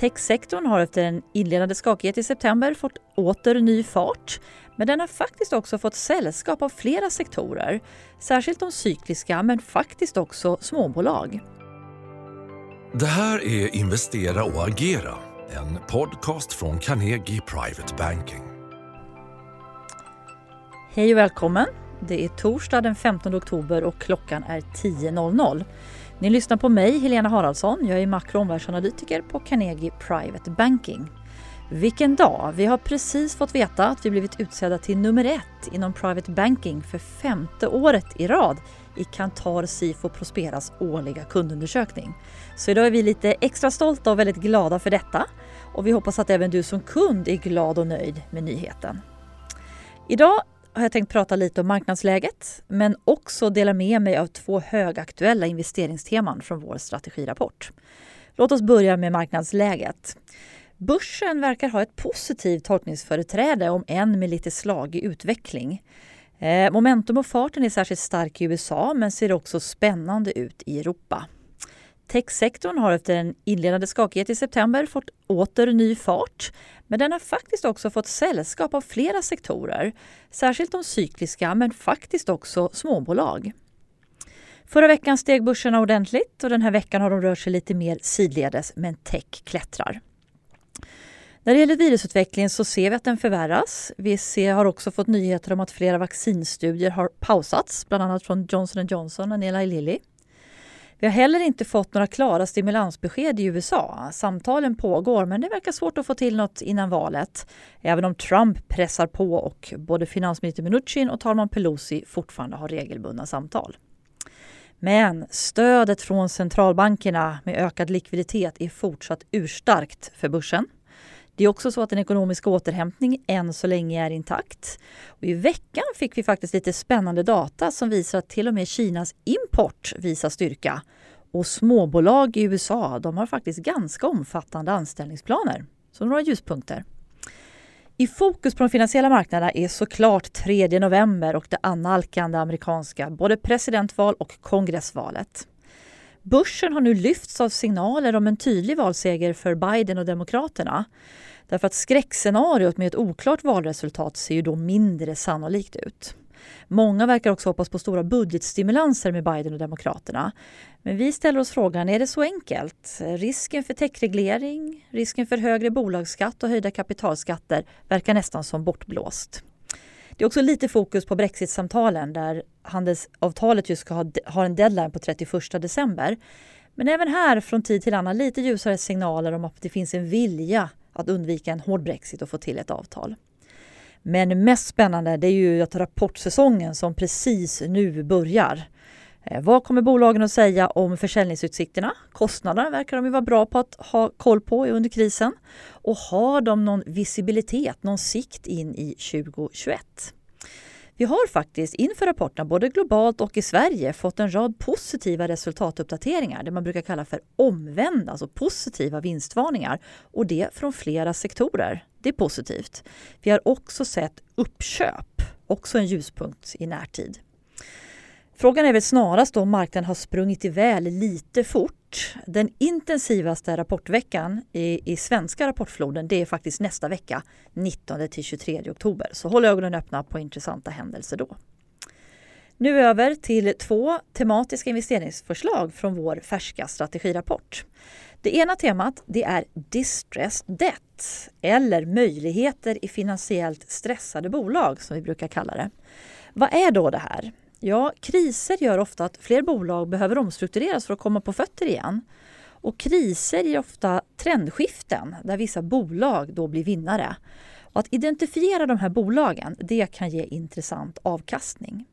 Techsektorn har efter en inledande skakighet i september fått åter ny fart. Men den har faktiskt också fått sällskap av flera sektorer. Särskilt de cykliska, men faktiskt också småbolag. Det här är Investera och agera, en podcast från Carnegie Private Banking. Hej och välkommen! Det är torsdag den 15 oktober och klockan är 10.00. Ni lyssnar på mig, Helena Haraldsson. Jag är makro och omvärldsanalytiker på Carnegie Private Banking. Vilken dag! Vi har precis fått veta att vi blivit utsedda till nummer ett inom Private Banking för femte året i rad i Kantar Sifo Prosperas årliga kundundersökning. Så idag är vi lite extra stolta och väldigt glada för detta och vi hoppas att även du som kund är glad och nöjd med nyheten. Idag har jag tänkt prata lite om marknadsläget men också dela med mig av två högaktuella investeringsteman från vår strategirapport. Låt oss börja med marknadsläget. Börsen verkar ha ett positivt tolkningsföreträde om än med lite slagig utveckling. Eh, momentum och farten är särskilt stark i USA men ser också spännande ut i Europa. Techsektorn har efter en inledande skakighet i september fått åter ny fart. Men den har faktiskt också fått sällskap av flera sektorer. Särskilt de cykliska men faktiskt också småbolag. Förra veckan steg börserna ordentligt och den här veckan har de rört sig lite mer sidledes men tech klättrar. När det gäller virusutvecklingen så ser vi att den förvärras. Vi ser, har också fått nyheter om att flera vaccinstudier har pausats, bland annat från Johnson Johnson och Eli Lilly. Vi har heller inte fått några klara stimulansbesked i USA. Samtalen pågår men det verkar svårt att få till något innan valet. Även om Trump pressar på och både finansminister Mnuchin och talman Pelosi fortfarande har regelbundna samtal. Men stödet från centralbankerna med ökad likviditet är fortsatt urstarkt för börsen. Det är också så att den ekonomiska återhämtningen än så länge är intakt. Och I veckan fick vi faktiskt lite spännande data som visar att till och med Kinas import visar styrka. Och småbolag i USA de har faktiskt ganska omfattande anställningsplaner. Så några ljuspunkter. I fokus på de finansiella marknaderna är såklart 3 november och det annalkande amerikanska både presidentval och kongressvalet. Börsen har nu lyfts av signaler om en tydlig valseger för Biden och Demokraterna. Därför att skräckscenariot med ett oklart valresultat ser ju då mindre sannolikt ut. Många verkar också hoppas på stora budgetstimulanser med Biden och Demokraterna. Men vi ställer oss frågan, är det så enkelt? Risken för techreglering, risken för högre bolagsskatt och höjda kapitalskatter verkar nästan som bortblåst. Det är också lite fokus på brexitsamtalen där handelsavtalet just ska ha, ha en deadline på 31 december. Men även här från tid till annan lite ljusare signaler om att det finns en vilja att undvika en hård brexit och få till ett avtal. Men mest spännande det är ju att rapportsäsongen som precis nu börjar. Eh, vad kommer bolagen att säga om försäljningsutsikterna? Kostnaderna verkar de ju vara bra på att ha koll på under krisen. Och har de någon visibilitet, någon sikt in i 2021? Vi har faktiskt inför rapporterna både globalt och i Sverige fått en rad positiva resultatuppdateringar, det man brukar kalla för omvända, alltså positiva vinstvarningar. Och det från flera sektorer. Det är positivt. Vi har också sett uppköp, också en ljuspunkt i närtid. Frågan är väl snarast om marknaden har sprungit iväg lite fort. Den intensivaste rapportveckan i, i svenska rapportfloden det är faktiskt nästa vecka, 19 till 23 oktober. Så håll ögonen öppna på intressanta händelser då. Nu över till två tematiska investeringsförslag från vår färska strategirapport. Det ena temat det är distressed debt eller möjligheter i finansiellt stressade bolag som vi brukar kalla det. Vad är då det här? Ja, kriser gör ofta att fler bolag behöver omstruktureras för att komma på fötter igen. Och kriser ger ofta trendskiften där vissa bolag då blir vinnare. Och att identifiera de här bolagen det kan ge intressant avkastning.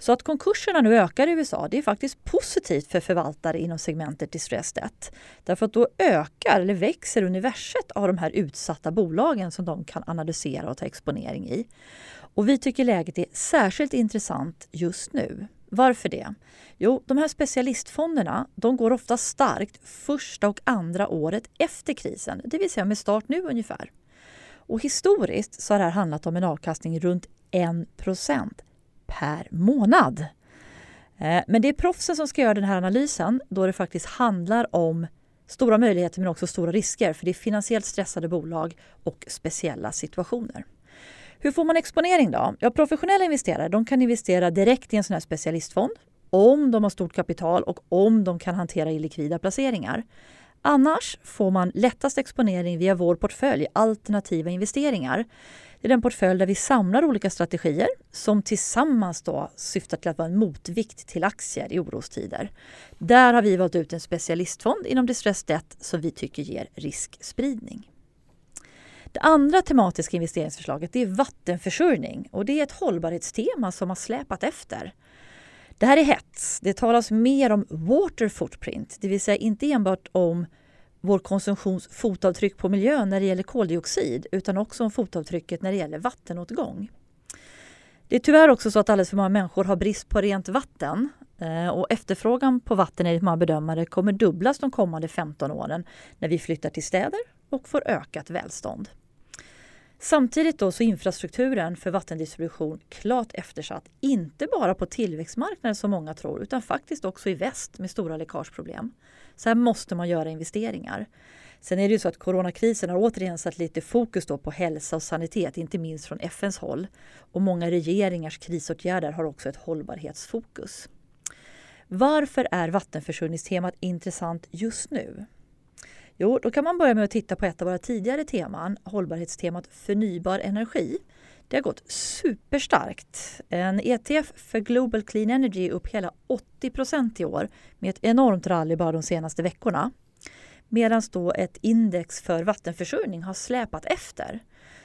Så att konkurserna nu ökar i USA det är faktiskt positivt för förvaltare inom segmentet distressed debt. Därför att då ökar eller växer universet av de här utsatta bolagen som de kan analysera och ta exponering i. Och vi tycker läget är särskilt intressant just nu. Varför det? Jo, de här specialistfonderna de går ofta starkt första och andra året efter krisen, det vill säga med start nu ungefär. Och historiskt så har det här handlat om en avkastning runt 1 per månad. Eh, men det är proffsen som ska göra den här analysen då det faktiskt handlar om Stora möjligheter men också stora risker för det är finansiellt stressade bolag och speciella situationer. Hur får man exponering då? Ja, professionella investerare de kan investera direkt i en sån här specialistfond om de har stort kapital och om de kan hantera illikvida placeringar. Annars får man lättast exponering via vår portfölj Alternativa investeringar. Det är den portfölj där vi samlar olika strategier som tillsammans då syftar till att vara en motvikt till aktier i orostider. Där har vi valt ut en specialistfond inom distressed debt som vi tycker ger riskspridning. Det andra tematiska investeringsförslaget är vattenförsörjning och det är ett hållbarhetstema som har släpat efter. Det här är hett. Det talas mer om water footprint, det vill säga inte enbart om vår konsumtions fotavtryck på miljön när det gäller koldioxid utan också om fotavtrycket när det gäller vattenåtgång. Det är tyvärr också så att alldeles för många människor har brist på rent vatten eh, och efterfrågan på vatten enligt många bedömare kommer dubblas de kommande 15 åren när vi flyttar till städer och får ökat välstånd. Samtidigt då så är infrastrukturen för vattendistribution klart eftersatt, inte bara på tillväxtmarknaden som många tror, utan faktiskt också i väst med stora läckageproblem. Så här måste man göra investeringar. Sen är det ju så att coronakrisen har återigen satt lite fokus då på hälsa och sanitet, inte minst från FNs håll. Och många regeringars krisåtgärder har också ett hållbarhetsfokus. Varför är vattenförsörjningstemat intressant just nu? Jo, då kan man börja med att titta på ett av våra tidigare teman, hållbarhetstemat förnybar energi. Det har gått superstarkt. En ETF för Global Clean Energy är upp hela 80% i år med ett enormt rally bara de senaste veckorna. Medan då ett index för vattenförsörjning har släpat efter.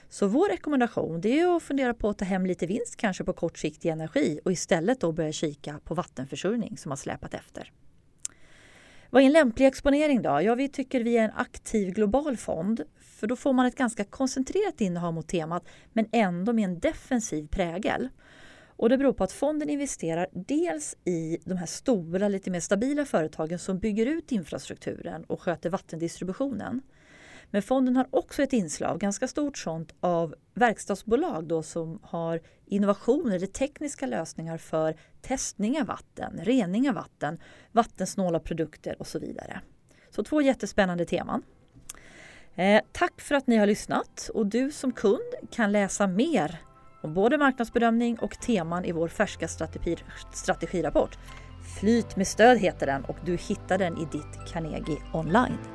Så vår rekommendation det är att fundera på att ta hem lite vinst kanske på kort sikt i energi och istället då börja kika på vattenförsörjning som har släpat efter. Vad är en lämplig exponering då? Ja, vi tycker vi är en aktiv global fond för då får man ett ganska koncentrerat innehav mot temat men ändå med en defensiv prägel. Och det beror på att fonden investerar dels i de här stora, lite mer stabila företagen som bygger ut infrastrukturen och sköter vattendistributionen. Men fonden har också ett inslag, ganska stort sånt, av verkstadsbolag då som har innovationer eller tekniska lösningar för testning av vatten, rening av vatten, vattensnåla produkter och så vidare. Så två jättespännande teman. Eh, tack för att ni har lyssnat och du som kund kan läsa mer om både marknadsbedömning och teman i vår färska strategi, strategirapport. Flyt med stöd heter den och du hittar den i ditt Carnegie online.